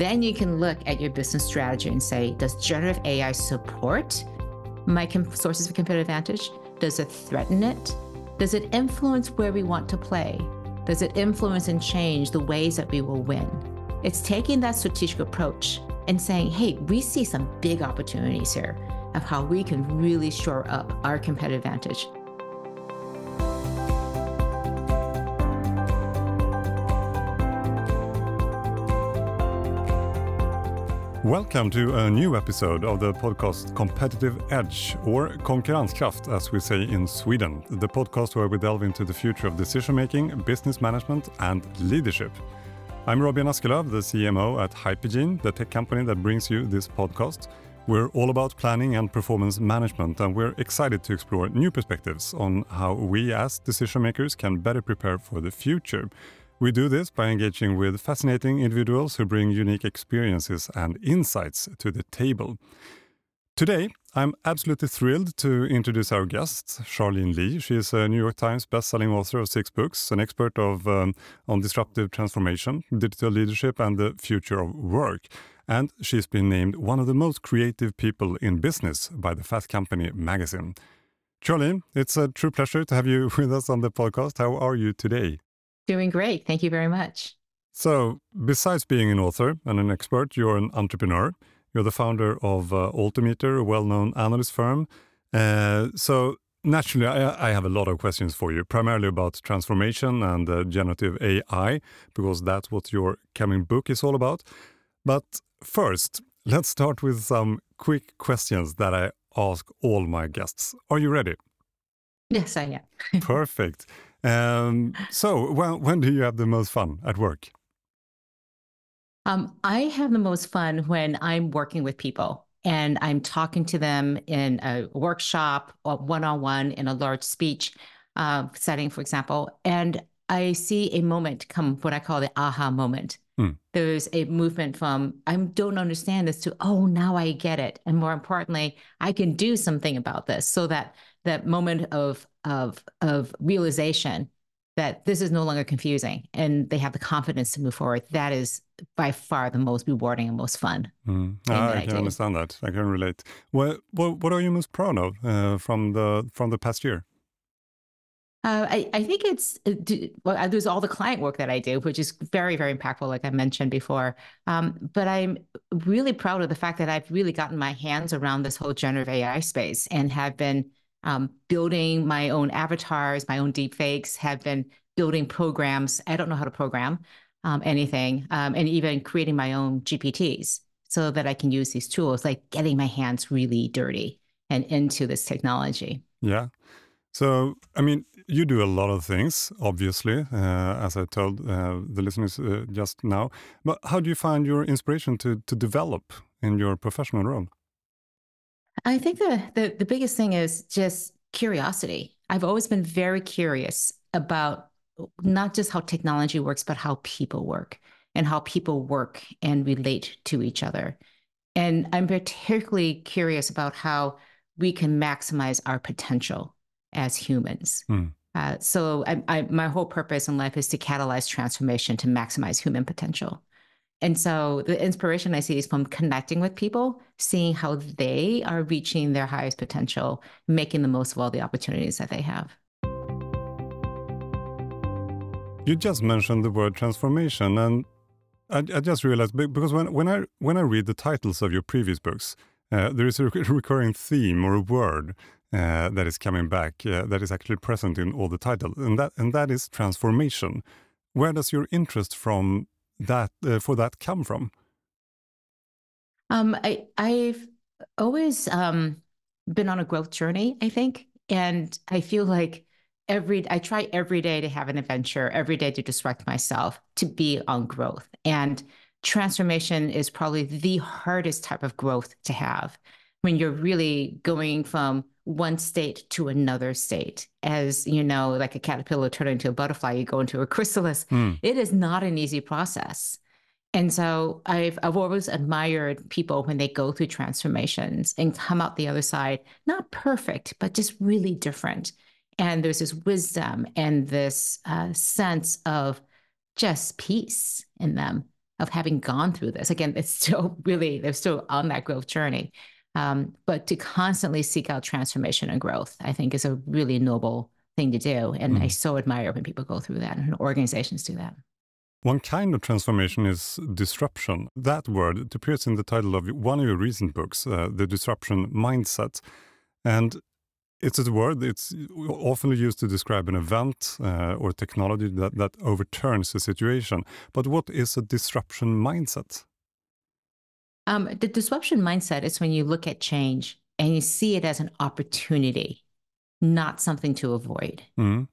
Then you can look at your business strategy and say, does generative AI support my sources of competitive advantage? Does it threaten it? Does it influence where we want to play? Does it influence and change the ways that we will win? It's taking that strategic approach and saying, hey, we see some big opportunities here of how we can really shore up our competitive advantage. Welcome to a new episode of the podcast Competitive Edge, or Konkurrenskraft, as we say in Sweden, the podcast where we delve into the future of decision making, business management, and leadership. I'm Robin Askelöf, the CMO at Hypergene, the tech company that brings you this podcast. We're all about planning and performance management, and we're excited to explore new perspectives on how we as decision makers can better prepare for the future. We do this by engaging with fascinating individuals who bring unique experiences and insights to the table. Today, I'm absolutely thrilled to introduce our guest, Charlene Li. She is a New York Times bestselling author of six books, an expert of, um, on disruptive transformation, digital leadership, and the future of work. And she's been named one of the most creative people in business by the Fast Company magazine. Charlene, it's a true pleasure to have you with us on the podcast. How are you today? Doing great. Thank you very much. So, besides being an author and an expert, you're an entrepreneur. You're the founder of uh, Altimeter, a well known analyst firm. Uh, so, naturally, I, I, have a lot of questions for you, primarily about transformation and uh, generative AI, because that's what your coming book is all about. But first, let's start with some quick questions that I ask all my guests. Are you ready? Yes, I am. Perfect. Um, so, when, when do you have the most fun at work? Um, I have the most fun when I'm working with people and I'm talking to them in a workshop or one on one in a large speech uh, setting, for example. And I see a moment come, what I call the aha moment. Hmm. There's a movement from, I don't understand this to, oh, now I get it. And more importantly, I can do something about this so that that moment of of of realization that this is no longer confusing and they have the confidence to move forward that is by far the most rewarding and most fun mm. ah, i can understand that i can relate what what, what are you most proud of uh, from the from the past year uh, I, I think it's uh, well, there's all the client work that I do, which is very, very impactful, like I mentioned before. Um, but I'm really proud of the fact that I've really gotten my hands around this whole generative AI space and have been um, building my own avatars, my own deepfakes, have been building programs. I don't know how to program um, anything, um, and even creating my own GPTs so that I can use these tools, like getting my hands really dirty and into this technology. Yeah. So, I mean, you do a lot of things, obviously, uh, as I told uh, the listeners uh, just now. But how do you find your inspiration to, to develop in your professional role? I think the, the the biggest thing is just curiosity. I've always been very curious about not just how technology works, but how people work and how people work and relate to each other. And I'm particularly curious about how we can maximize our potential as humans. Mm. Uh, so I, I, my whole purpose in life is to catalyze transformation to maximize human potential. And so the inspiration I see is from connecting with people, seeing how they are reaching their highest potential, making the most of all the opportunities that they have. You just mentioned the word transformation, and I, I just realized because when, when I when I read the titles of your previous books, uh, there is a recurring theme or a word uh, that is coming back uh, that is actually present in all the titles, and that and that is transformation. Where does your interest from that uh, for that come from? Um, I I've always um, been on a growth journey. I think, and I feel like every I try every day to have an adventure, every day to disrupt myself, to be on growth. And transformation is probably the hardest type of growth to have when you're really going from one state to another state. As you know, like a caterpillar turning into a butterfly, you go into a chrysalis. Mm. It is not an easy process. And so I've I've always admired people when they go through transformations and come out the other side, not perfect, but just really different. And there's this wisdom and this uh, sense of just peace in them. of having gone through this. Again, it's still really, they're still on that growth journey. Um, but to constantly seek out transformation and growth, I think is a really noble thing to do. And mm. I so admire when people go through that and organizations do that. One kind of transformation is disruption. That word appears in the title of one of your recent books, uh, The Disruption Mindset. And it's a word it's often used to describe an event uh, or technology that, that overturns a situation. But what is a disruption mindset? Um, the disruption mindset is when you look at change and you see it as an opportunity, not something to avoid. Mm-hmm.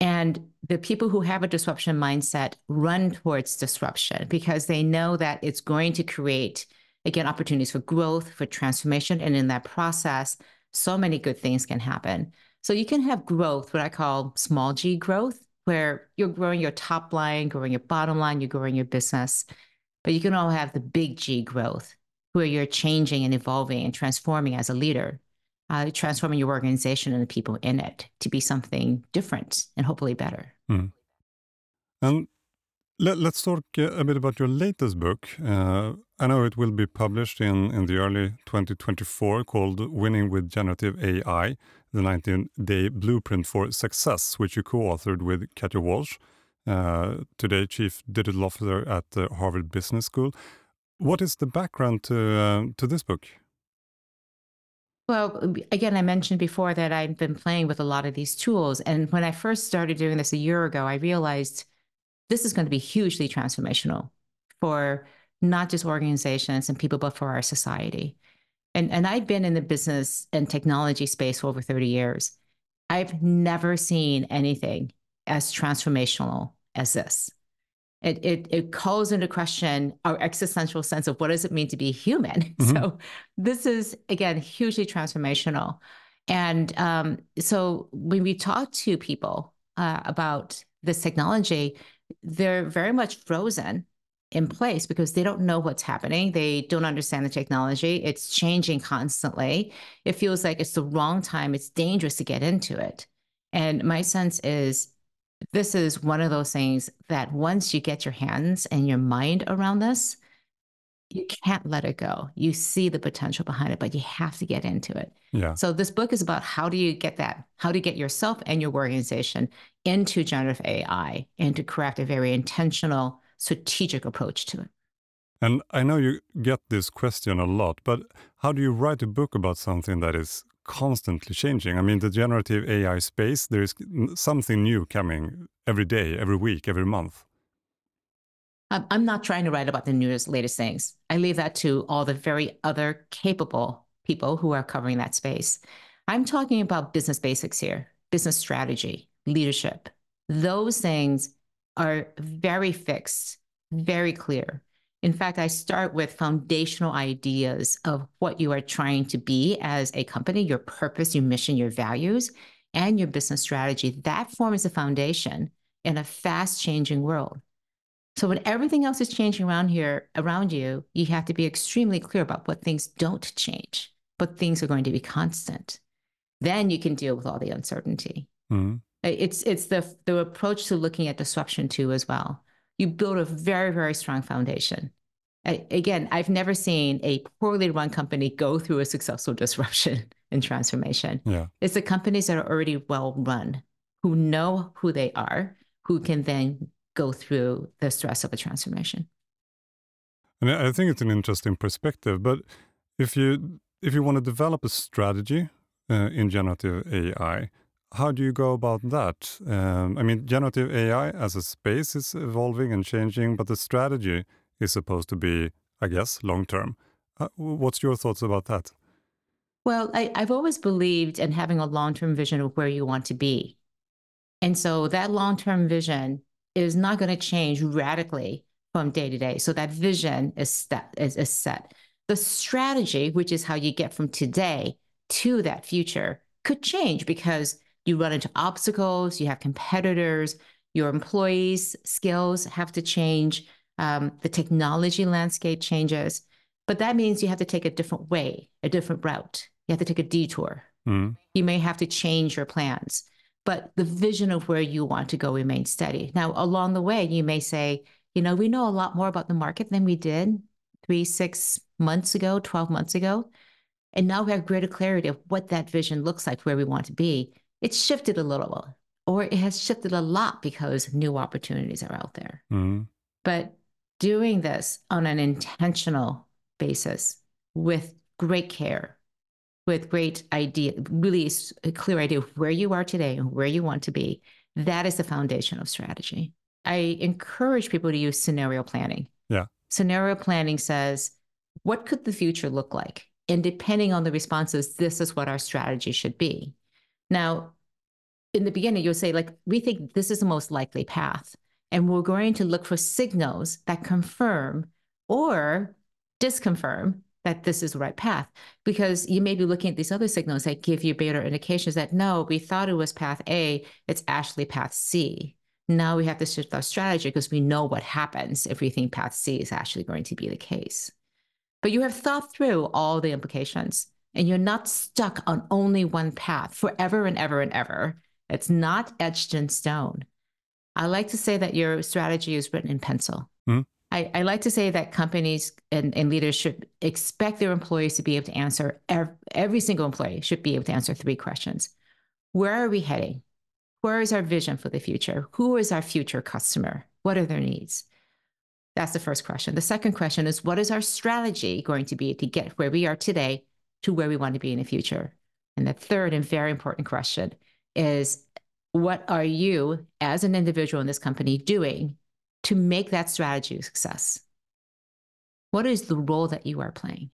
And the people who have a disruption mindset run towards disruption because they know that it's going to create, again, opportunities for growth, for transformation. And in that process, so many good things can happen. So you can have growth, what I call small g growth, where you're growing your top line, growing your bottom line, you're growing your business. But you can all have the big G growth, where you're changing and evolving and transforming as a leader uh, transforming your organization and the people in it to be something different and hopefully better. Mm. And let, us talk a bit about your latest book. Uh, I know it will be published in, in the early 2024 called Winning with Generative AI, the 19 day blueprint for success, which you co authored with Katia Walsh, uh, today Chief Digital Officer at the Harvard Business School. What is the background to, uh, to this book? Well, again, I mentioned before that I've been playing with a lot of these tools. And when I first started doing this a year ago, I realized this is going to be hugely transformational for not just organizations and people, but for our society. And, and I've been in the business and technology space for over 30 years. I've never seen anything as transformational as this it, it, it calls into question our existential sense of what does it mean to be human. Mm-hmm. So this is again hugely transformational. And um, so when we talk to people uh, about this technology, they're very much frozen in place because they don't know what's happening. They don't understand the technology. It's changing constantly. It feels like it's the wrong time. It's dangerous to get into it. And my sense is this is one of those things that once you get your hands and your mind around this, you can't let it go. You see the potential behind it, but you have to get into it. Yeah. So this book is about how do you get that? How to get yourself and your organization into generative AI and to craft a very intentional, strategic approach to it. And I know you get this question a lot, but how do you write a book about something that is constantly changing. I mean, the generative AI space, there is something new coming every day, every week, every month. I'm not trying to write about the newest, latest things. I leave that to all the very other capable people who are covering that space. I'm talking about business basics here, business strategy, leadership. Those things are very fixed, very clear. In fact, I start with foundational ideas of what you are trying to be as a company, your purpose, your mission, your values, and your business strategy. That forms the foundation in a fast changing world. So when everything else is changing around here, around you, you have to be extremely clear about what things don't change, but things are going to be constant. Then you can deal with all the uncertainty. Mm-hmm. It's it's the the approach to looking at disruption too as well you build a very, very strong foundation. I, again, I've never seen a poorly run company go through a successful disruption and transformation. Yeah. It's the companies that are already well run, who know who they are, who can then go through the stress of a transformation. And I think it's an interesting perspective. But if you if you want to develop a strategy uh, in generative AI, how do you go about that? Um, I mean, generative AI as a space is evolving and changing, but the strategy is supposed to be, I guess, long term. Uh, what's your thoughts about that? Well, I, I've always believed in having a long term vision of where you want to be. And so that long term vision is not going to change radically from day to day. So that vision is, is, is set. The strategy, which is how you get from today to that future, could change because you run into obstacles, you have competitors, your employees' skills have to change, um, the technology landscape changes. But that means you have to take a different way, a different route. You have to take a detour. Mm. You may have to change your plans, but the vision of where you want to go remains steady. Now, along the way, you may say, You know, we know a lot more about the market than we did three, six months ago, 12 months ago. And now we have greater clarity of what that vision looks like, where we want to be. It's shifted a little, or it has shifted a lot because new opportunities are out there. Mm-hmm. But doing this on an intentional basis with great care, with great idea, really a clear idea of where you are today and where you want to be, that is the foundation of strategy. I encourage people to use scenario planning. Yeah. Scenario planning says, what could the future look like? And depending on the responses, this is what our strategy should be. Now, in the beginning, you'll say, like, we think this is the most likely path. And we're going to look for signals that confirm or disconfirm that this is the right path. Because you may be looking at these other signals that give you better indications that no, we thought it was path A, it's actually path C. Now we have to shift our strategy because we know what happens if we think path C is actually going to be the case. But you have thought through all the implications and you're not stuck on only one path forever and ever and ever. It's not etched in stone. I like to say that your strategy is written in pencil. Mm-hmm. I, I, like to say that companies and, and, leaders should expect their employees to be able to answer, every, every single employee should be able to answer three questions. Where are we heading? Where is our vision for the future? Who is our future customer? What are their needs? That's the first question. The second question is what is our strategy going to be to get where we are today to where we want to be in the future? And the third and very important question is what are you as an individual in this company doing to make that strategy a success? What is the role that you are playing?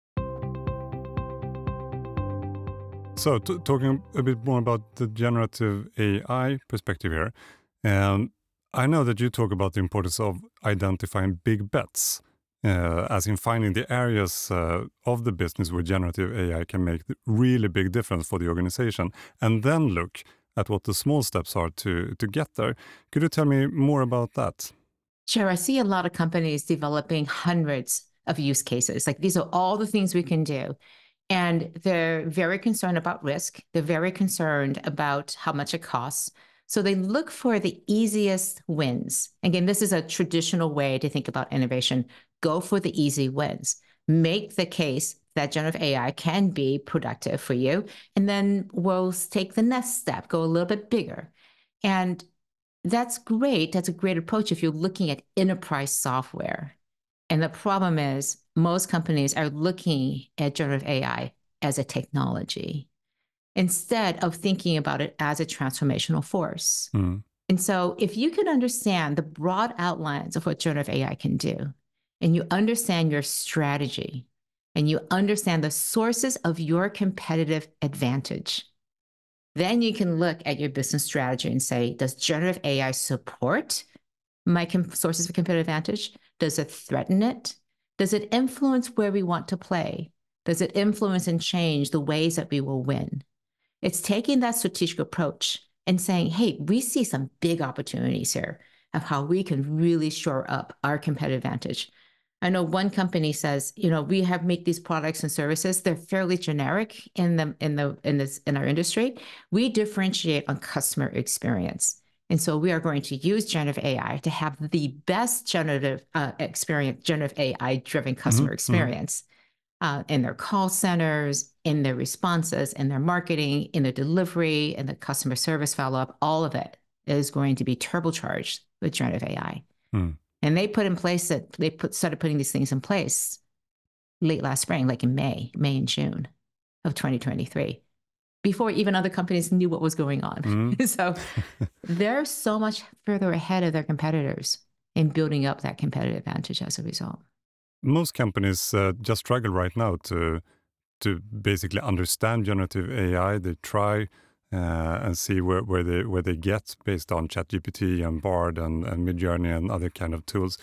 So, talking a bit more about the generative AI perspective here, um, I know that you talk about the importance of identifying big bets, uh, as in finding the areas uh, of the business where generative AI can make really big difference for the organization, and then look at what the small steps are to to get there. Could you tell me more about that? Sure. I see a lot of companies developing hundreds of use cases. Like these are all the things we can do. And they're very concerned about risk. They're very concerned about how much it costs. So they look for the easiest wins. Again, this is a traditional way to think about innovation. Go for the easy wins. Make the case that generative AI can be productive for you. And then we'll take the next step, go a little bit bigger. And that's great. That's a great approach if you're looking at enterprise software. And the problem is, most companies are looking at generative AI as a technology instead of thinking about it as a transformational force. Mm. And so, if you can understand the broad outlines of what generative AI can do, and you understand your strategy, and you understand the sources of your competitive advantage, then you can look at your business strategy and say, does generative AI support my com- sources of competitive advantage? Does it threaten it? Does it influence where we want to play? Does it influence and change the ways that we will win? It's taking that strategic approach and saying, hey, we see some big opportunities here of how we can really shore up our competitive advantage. I know one company says, you know, we have make these products and services. They're fairly generic in the in the in this in our industry. We differentiate on customer experience. And so we are going to use generative AI to have the best generative uh, experience, generative AI driven customer mm-hmm, mm-hmm. experience uh, in their call centers, in their responses, in their marketing, in their delivery, in the customer service follow up, all of it is going to be turbocharged with generative AI. Mm. And they put in place that they put started putting these things in place late last spring, like in May, May and June of 2023, before even other companies knew what was going on. Mm. so they're so much further ahead of their competitors in building up that competitive advantage as a result most companies uh, just struggle right now to to basically understand generative AI. They try uh, and see where, where they where they get based on ChatGPT and Bard and, and Midjourney and other kind of tools.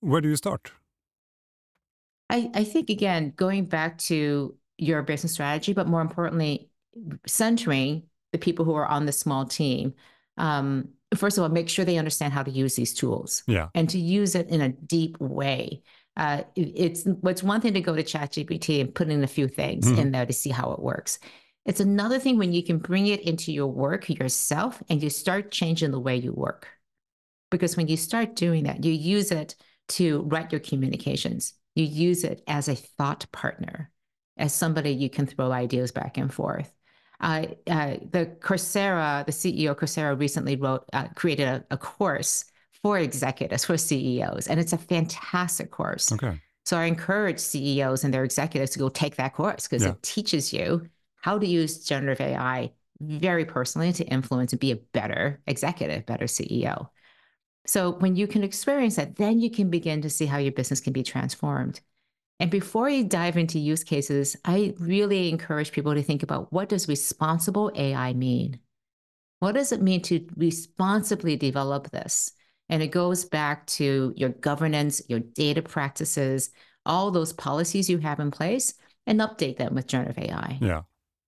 Where do you start? I, I think again, going back to your business strategy, but more importantly, centering the people who are on the small team. Um, first of all, make sure they understand how to use these tools. Yeah. And to use it in a deep way uh, it's it's one thing to go to ChatGPT and put in a few things mm-hmm. in there to see how it works. It's another thing when you can bring it into your work yourself and you start changing the way you work. Because when you start doing that, you use it to write your communications. You use it as a thought partner, as somebody you can throw ideas back and forth. Uh, uh, the Coursera, the CEO Coursera recently wrote, uh, created a, a, course for executives, for CEOs, and it's a fantastic course. Okay. So I encourage CEOs and their executives to go take that course because yeah. it teaches you how to use generative AI very personally to influence and be a better executive, better CEO. So when you can experience that, then you can begin to see how your business can be transformed. And before you dive into use cases, I really encourage people to think about what does responsible AI mean? What does it mean to responsibly develop this? And it goes back to your governance, your data practices, all those policies you have in place, and update them with generative AI. Yeah.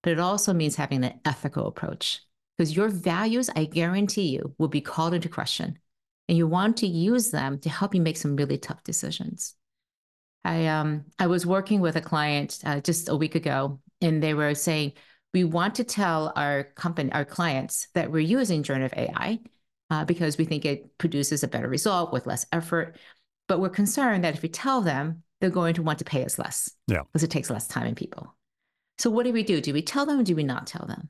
But it also means having an ethical approach because your values, I guarantee you, will be called into question and you want to use them to help you make some really tough decisions. I um I was working with a client uh, just a week ago, and they were saying we want to tell our company, our clients, that we're using generative AI uh, because we think it produces a better result with less effort. But we're concerned that if we tell them, they're going to want to pay us less. Yeah, because it takes less time and people. So what do we do? Do we tell them or do we not tell them?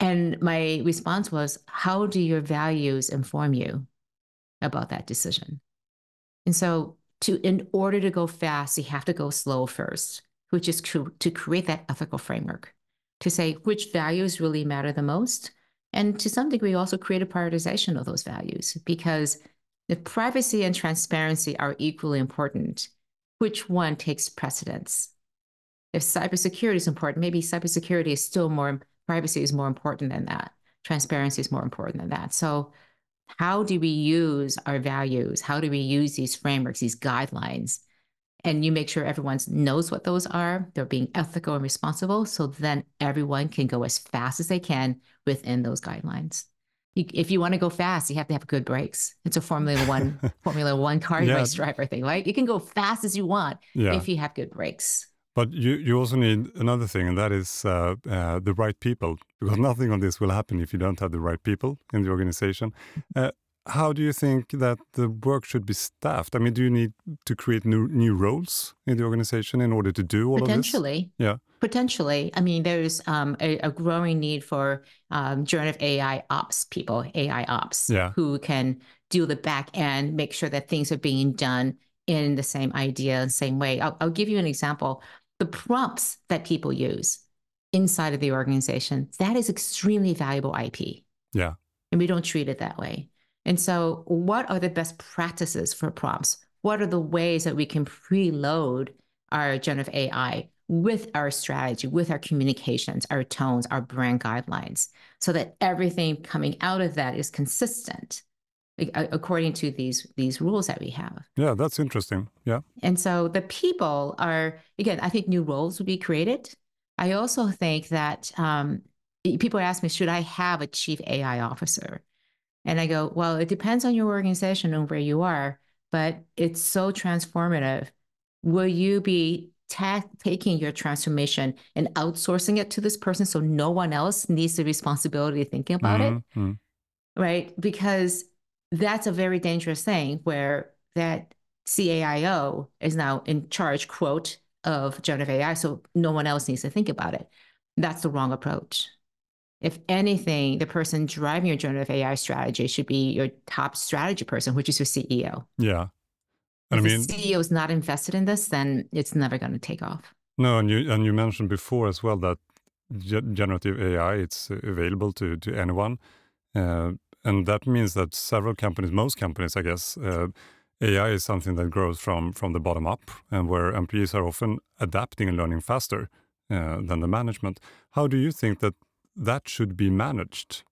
And my response was, how do your values inform you? about that decision. And so to in order to go fast, you have to go slow first, which is to, to create that ethical framework to say which values really matter the most. And to some degree, also create a prioritization of those values because if privacy and transparency are equally important, which one takes precedence? If cybersecurity is important, maybe cybersecurity is still more, privacy is more important than that. Transparency is more important than that. So how do we use our values? How do we use these frameworks, these guidelines? And you make sure everyone knows what those are. They're being ethical and responsible. So then everyone can go as fast as they can within those guidelines. if you want to go fast, you have to have good brakes. It's a Formula One, Formula One car yeah. race driver thing, right? You can go fast as you want yeah. if you have good brakes. But you, you also need another thing, and that is uh, uh, the right people, because nothing of this will happen if you don't have the right people in the organization. Uh, how do you think that the work should be staffed? I mean, do you need to create new new roles in the organization in order to do all of this? Potentially, yeah. Potentially, I mean, there's um, a, a, growing need for um, generative AI ops people, AI ops, yeah. who can do the back end, make sure that things are being done in the same idea, the same way. I'll, I'll give you an example the prompts that people use inside of the organization, that is extremely valuable IP. Yeah. And we don't treat it that way. And so, what are the best practices for prompts? What are the ways that we can preload our generative AI with our strategy, with our communications, our tones, our brand guidelines, so that everything coming out of that is consistent according to these these rules that we have. Yeah, that's interesting. Yeah. And so the people are again, I think new roles will be created. I also think that um, people ask me, should I have a chief AI officer? And I go, well, it depends on your organization and where you are, but it's so transformative. Will you be ta- taking your transformation and outsourcing it to this person so no one else needs the responsibility of thinking about mm-hmm. it? Right? Because that's a very dangerous thing where that CAIO is now in charge, quote, of generative AI. So no one else needs to think about it. That's the wrong approach. If anything, the person driving your generative AI strategy should be your top strategy person, which is your CEO. Yeah. And if I mean, the CEO is not invested in this, then it's never going to take off. No, and you and you mentioned before as well that generative AI it's available to to anyone. Uh, and that means that several companies, most companies, I guess, uh, AI is something that grows from from the bottom up, and where employees are often adapting and learning faster uh, than the management. How do you think that that should be managed?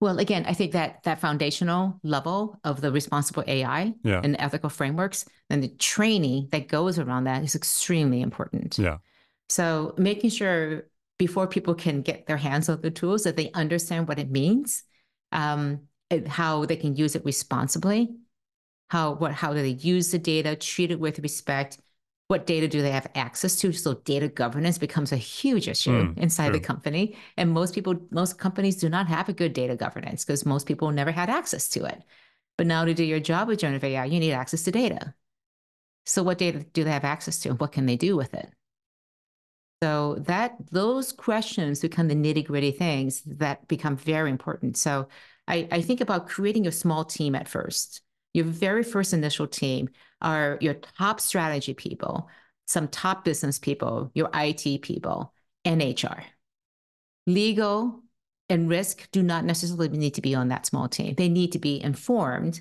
Well, again, I think that that foundational level of the responsible AI yeah. and ethical frameworks and the training that goes around that is extremely important. Yeah. So making sure before people can get their hands on the tools that they understand what it means, um, how they can use it responsibly, how what how do they use the data, treat it with respect, what data do they have access to? So data governance becomes a huge issue mm, inside the company. And most people, most companies do not have a good data governance because most people never had access to it. But now to do your job with generative AI, you need access to data. So what data do they have access to? And what can they do with it? So that those questions become the nitty gritty things that become very important. So I, I think about creating a small team at first. Your very first initial team are your top strategy people, some top business people, your IT people, and HR. Legal and risk do not necessarily need to be on that small team. They need to be informed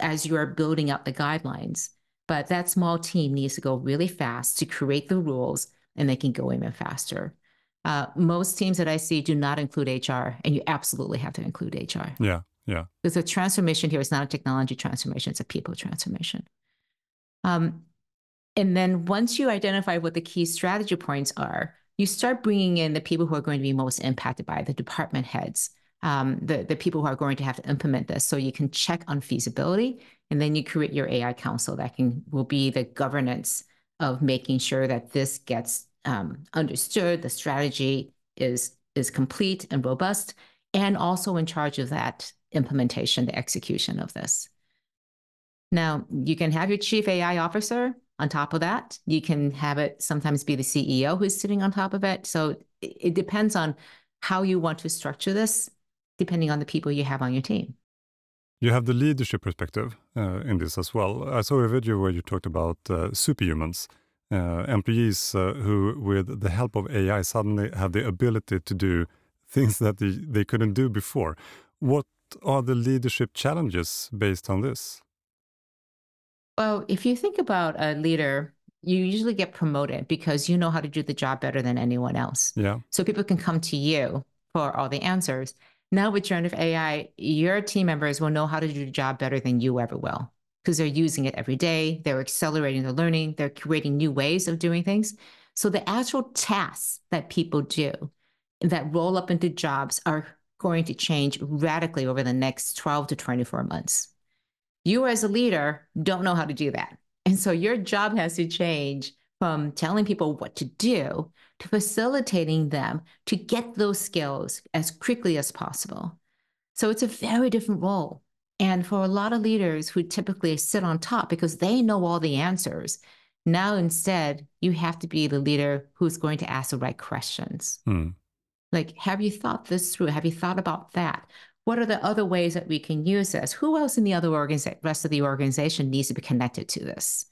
as you are building up the guidelines. But that small team needs to go really fast to create the rules and they can go even faster. Uh, most teams that I see do not include HR, and you absolutely have to include HR. Yeah, yeah. Because the transformation here is not a technology transformation, it's a people transformation. Um, and then once you identify what the key strategy points are, you start bringing in the people who are going to be most impacted by the department heads, um, the, the people who are going to have to implement this. So you can check on feasibility, and then you create your AI council that can will be the governance of making sure that this gets um, understood, the strategy is is complete and robust, and also in charge of that implementation, the execution of this. Now, you can have your chief AI officer on top of that. You can have it sometimes be the CEO who's sitting on top of it. So it, it depends on how you want to structure this, depending on the people you have on your team. You have the leadership perspective uh, in this as well. I saw a video where you talked about uh, superhumans, employees uh, who, with the help of AI, suddenly have the ability to do things that they, they couldn't do before. What are the leadership challenges based on this? Well, if you think about a leader, you usually get promoted because you know how to do the job better than anyone else. Yeah. So people can come to you for all the answers. Now with generative AI, your team members will know how to do the job better than you ever will because they're using it every day. They're accelerating their learning. They're creating new ways of doing things. So the actual tasks that people do that roll up into jobs are going to change radically over the next 12 to 24 months. You, as a leader, don't know how to do that. And so your job has to change from telling people what to do to facilitating them to get those skills as quickly as possible. So it's a very different role. And for a lot of leaders who typically sit on top because they know all the answers, now instead, you have to be the leader who's going to ask the right questions. Hmm. Like, have you thought this through? Have you thought about that? what are the other ways that we can use this? Who else in the other organization, rest of the organization needs to be connected to this?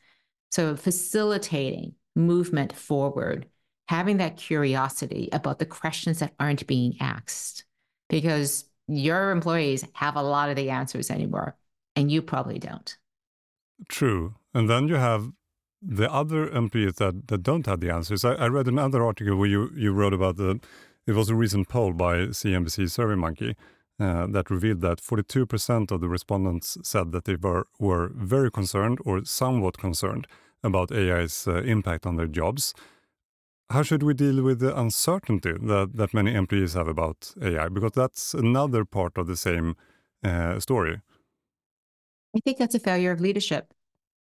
So facilitating movement forward, having that curiosity about the questions that aren't being asked, because your employees have a lot of the answers anymore, and you probably don't. True. And then you have the other employees that, that don't have the answers. I, I read another article where you, you wrote about the, it was a recent poll by CNBC SurveyMonkey uh, that revealed that 42% of the respondents said that they were, were very concerned or somewhat concerned about AI's uh, impact on their jobs. How should we deal with the uncertainty that, that many employees have about AI? Because that's another part of the same uh, story. I think that's a failure of leadership.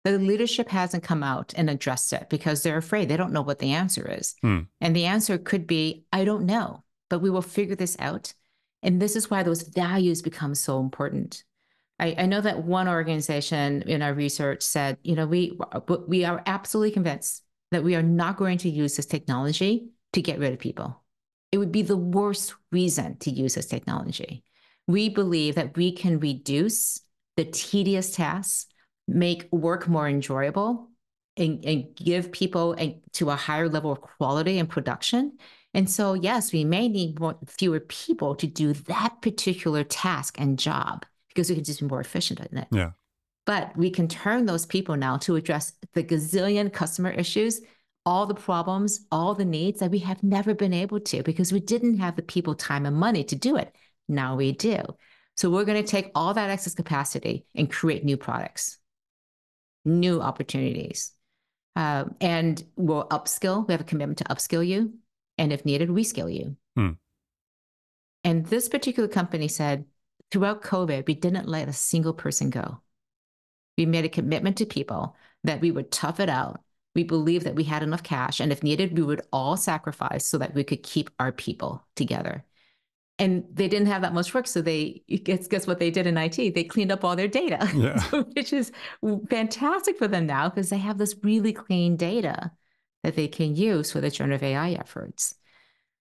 The leadership hasn't come out and addressed it because they're afraid. They don't know what the answer is. Hmm. And the answer could be, I don't know, but we will figure this out and this is why those values become so important. I, I know that one organization in our research said, you know, we we are absolutely convinced that we are not going to use this technology to get rid of people. It would be the worst reason to use this technology. We believe that we can reduce the tedious tasks, make work more enjoyable, and, and give people a, to a higher level of quality and production and so, yes, we may need more, fewer people to do that particular task and job because we can just be more efficient in it. Yeah. But we can turn those people now to address the gazillion customer issues, all the problems, all the needs that we have never been able to because we didn't have the people, time, and money to do it. Now we do. So we're going to take all that excess capacity and create new products, new opportunities. Um, and we'll upskill. We have a commitment to upskill you and if needed, reskill you. Hmm. And this particular company said throughout COVID, we didn't let a single person go. We made a commitment to people that we would tough it out. We believed that we had enough cash, and if needed, we would all sacrifice so that we could keep our people together. and they didn't have that much work. So they guess guess what they did in IT? They cleaned up all their data, yeah. which is fantastic for them now because they have this really clean data that they can use for the generative AI efforts.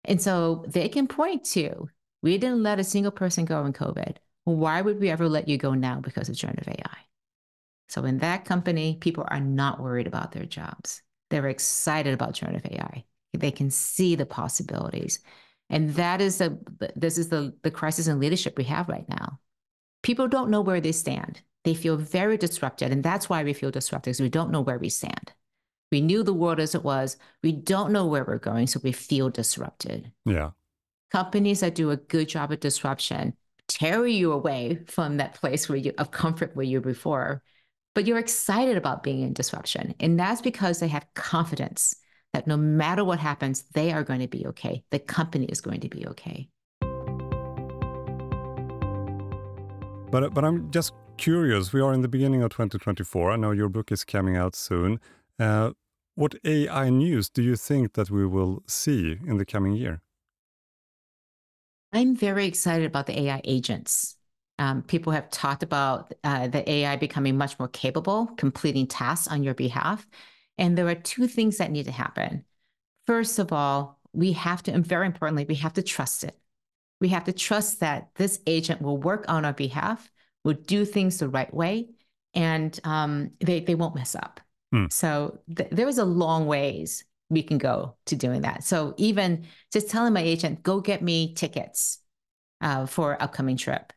And so they can point to, we didn't let a single person go in COVID. Why would we ever let you go now because of generative AI? So in that company, people are not worried about their jobs. They're excited about generative AI. They can see the possibilities. And that is the this is the the crisis in leadership we have right now. People don't know where they stand. They feel very disrupted, and that's why we feel disrupted because we don't know where we stand. We knew the world as it was. We don't know where we're going, so we feel disrupted. Yeah. Companies that do a good job of disruption tear you away from that place where you of comfort where you were before, but you're excited about being in disruption, and that's because they have confidence that no matter what happens, they are going to be okay. The company is going to be okay. But but I'm just curious. We are in the beginning of 2024. I know your book is coming out soon. Uh, what AI news do you think that we will see in the coming year? I'm very excited about the AI agents. Um, people have talked about uh, the AI becoming much more capable, completing tasks on your behalf. And there are two things that need to happen. First of all, we have to, and very importantly, we have to trust it. We have to trust that this agent will work on our behalf, will do things the right way, and um, they, they won't mess up. Hmm. So th- there is a long ways we can go to doing that. So even just telling my agent, go get me tickets uh, for upcoming trip.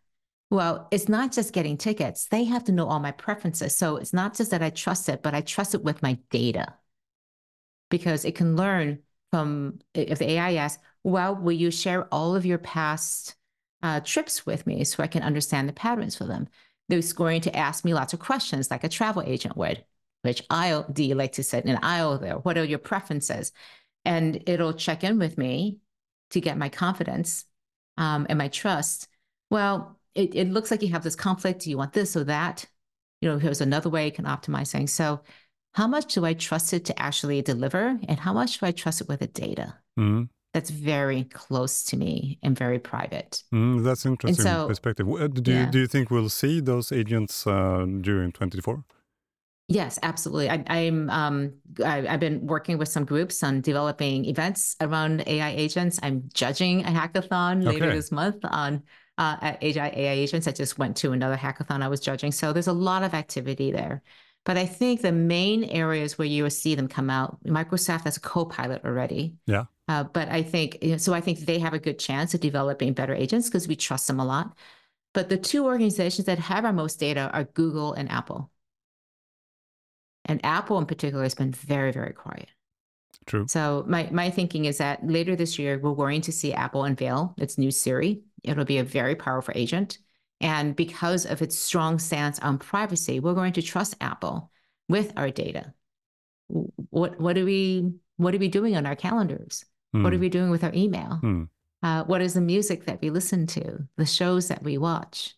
Well, it's not just getting tickets. They have to know all my preferences. So it's not just that I trust it, but I trust it with my data because it can learn from if the AI asks, well, will you share all of your past uh, trips with me so I can understand the patterns for them? They're going to ask me lots of questions like a travel agent would. Which aisle do you like to sit in an aisle there? What are your preferences? And it'll check in with me to get my confidence um, and my trust. Well, it, it looks like you have this conflict. Do you want this or that? You know, here's another way you can optimize things. So, how much do I trust it to actually deliver? And how much do I trust it with the data? Mm-hmm. That's very close to me and very private. Mm, that's interesting so, perspective. Do, yeah. you, do you think we'll see those agents uh, during 24? Yes, absolutely. I, am um, I, have been working with some groups on developing events around AI agents. I'm judging a hackathon okay. later this month on uh, at AI, AI agents. I just went to another hackathon I was judging. So there's a lot of activity there. But I think the main areas where you will see them come out, Microsoft has a co-pilot already. Yeah. Uh, but I think so. I think they have a good chance of developing better agents because we trust them a lot. But the two organizations that have our most data are Google and Apple. And Apple in particular has been very, very quiet. True. So my my thinking is that later this year we're going to see Apple unveil its new Siri. It'll be a very powerful agent. And because of its strong stance on privacy, we're going to trust Apple with our data. What what are we what are we doing on our calendars? Mm. What are hmm. we doing with our email? Mm. Uh, what is the music that we listen to? The shows that we watch?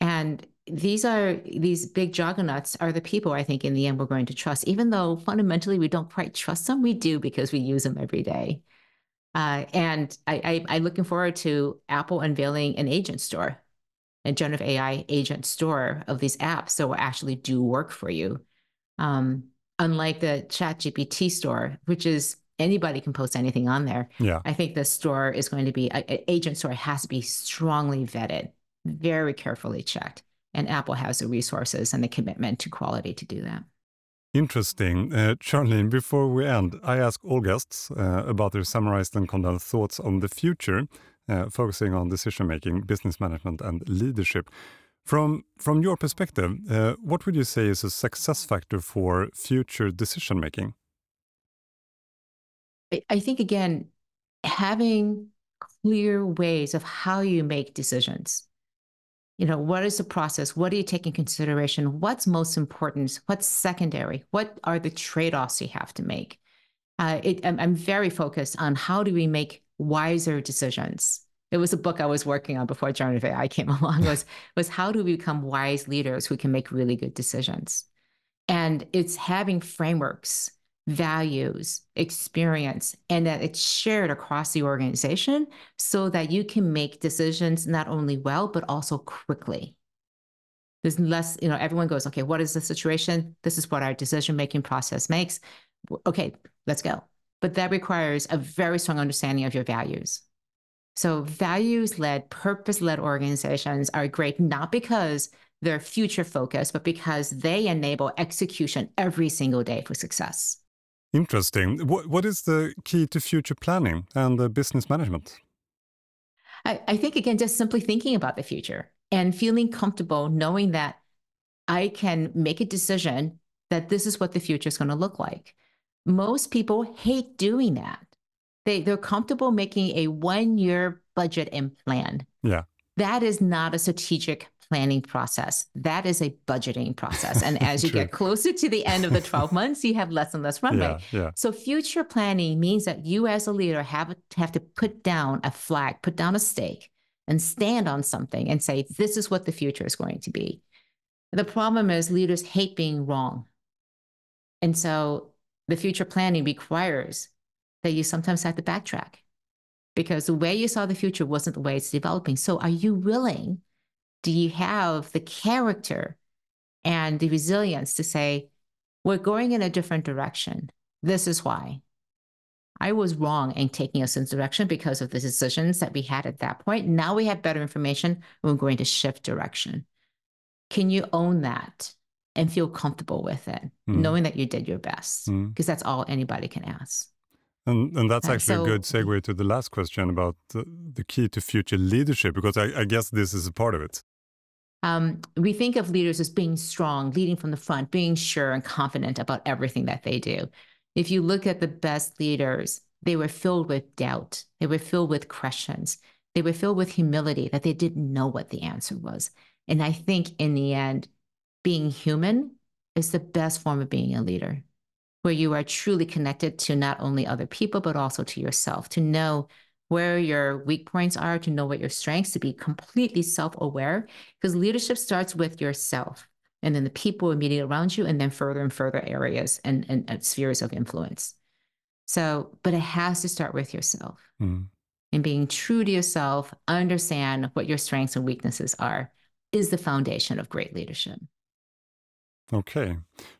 And these are these big juggernauts are the people I think in the end we're going to trust, even though fundamentally we don't quite trust them. We do because we use them every day. Uh, and I, I, am looking forward to Apple unveiling an agent store, a generative AI agent store of these apps that will actually do work for you. Um, unlike the Chat GPT store, which is anybody can post anything on there. Yeah. I think the store is going to be an agent store has to be strongly vetted, very carefully checked and Apple has the resources and the commitment to quality to do that. Interesting. Uh, Charlene, before we end, I ask all guests uh, about their summarized and condensed thoughts on the future, uh, focusing on decision making, business management, and leadership. From, from your perspective, uh, what would you say is a success factor for future decision making? I think, again, having clear ways of how you make decisions you know what is the process? What do you take in consideration? What's most important? What's secondary? What are the trade-offs you have to make? Uh, it, I'm, I'm very focused on how do we make wiser decisions. It was a book i was working on before generative ai came along was was how do we become wise leaders who can make really good decisions? And it's having frameworks values, experience, and that it's shared across the organization so that you can make decisions not only well, but also quickly. There's less, you know, everyone goes, okay, what is the situation? This is what our decision making process makes. Okay, let's go. But that requires a very strong understanding of your values. So, values led, purpose led organizations are great not because they're future focused, but because they enable execution every single day for success. Interesting. What, what is the key to future planning and the business management? I, I think, again, just simply thinking about the future and feeling comfortable knowing that I can make a decision that this is what the future is going to look like. Most people hate doing that. They, they're comfortable making a one year budget and plan. Yeah. That is not a strategic planning process. That is a budgeting process. And as you get closer to the end of the 12 months, you have less and less runway. Yeah, yeah. So future planning means that you as a leader have, have to put down a flag, put down a stake and stand on something and say, this is what the future is going to be. The problem is leaders hate being wrong. And so the future planning requires that you sometimes have to backtrack because the way you saw the future wasn't the way it's developing. So are you willing do you have the character and the resilience to say, we're going in a different direction? This is why. I was wrong in taking us in this direction because of the decisions that we had at that point. Now we have better information. We're going to shift direction. Can you own that and feel comfortable with it, mm. knowing that you did your best? Because mm. that's all anybody can ask. And, and that's actually so, a good segue to the last question about the, the key to future leadership, because I, I guess this is a part of it. Um, we think of leaders as being strong, leading from the front, being sure and confident about everything that they do. If you look at the best leaders, they were filled with doubt. They were filled with questions. They were filled with humility that they didn't know what the answer was. And I think in the end, being human is the best form of being a leader, where you are truly connected to not only other people, but also to yourself, to know where your weak points are, to know what your strengths, to be completely self aware, because leadership starts with yourself and then the people immediately around you, and then further and further areas and, and, and spheres of influence. So, but it has to start with yourself mm. and being true to yourself, understand what your strengths and weaknesses are, is the foundation of great leadership. Okay.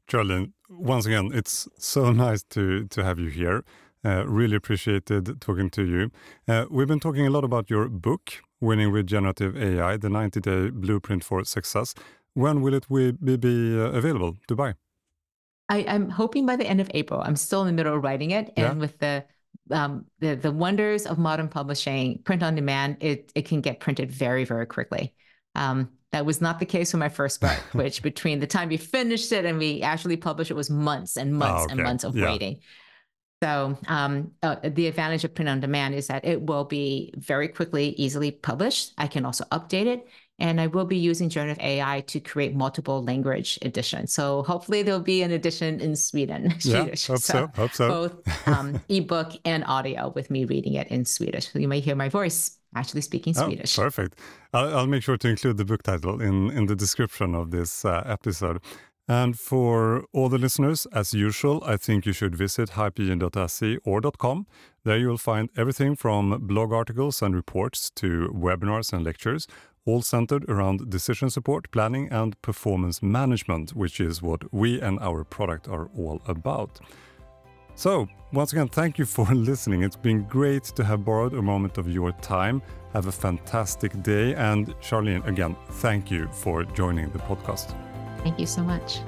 Charlene, once again, it's so nice to, to have you here. Uh, really appreciated talking to you. Uh, we've been talking a lot about your book, Winning with Generative AI, the 90 day blueprint for success. When will it be, be uh, available to buy? I, am hoping by the end of April. I'm still in the middle of writing it. And yeah. with the um, the the wonders of modern publishing, print on demand, it it can get printed very very quickly. Um, that was not the case with my first book, which between the time we finished it and we actually published it was months and months oh, okay. and months of waiting. So um, uh, the advantage of print on demand is that it will be very quickly, easily published. I can also update it. And I will be using generative AI to create multiple language editions. So hopefully there'll be an edition in Sweden. Yeah, Swedish. hope so, so. Hope so. Both um, ebook and audio with me reading it in Swedish. So you may hear my voice actually speaking oh, Swedish. Perfect. I'll, I'll, make sure to include the book title in, in the description of this uh, episode. And for all the listeners, as usual, I think you should visit hypergene.se or .com. There you will find everything from blog articles and reports to webinars and lectures, all centered around decision support, planning, and performance management, which is what we and our product are all about. So, once again, thank you for listening. It's been great to have borrowed a moment of your time. Have a fantastic day. And Charlene, again, thank you for joining the podcast. Thank you so much.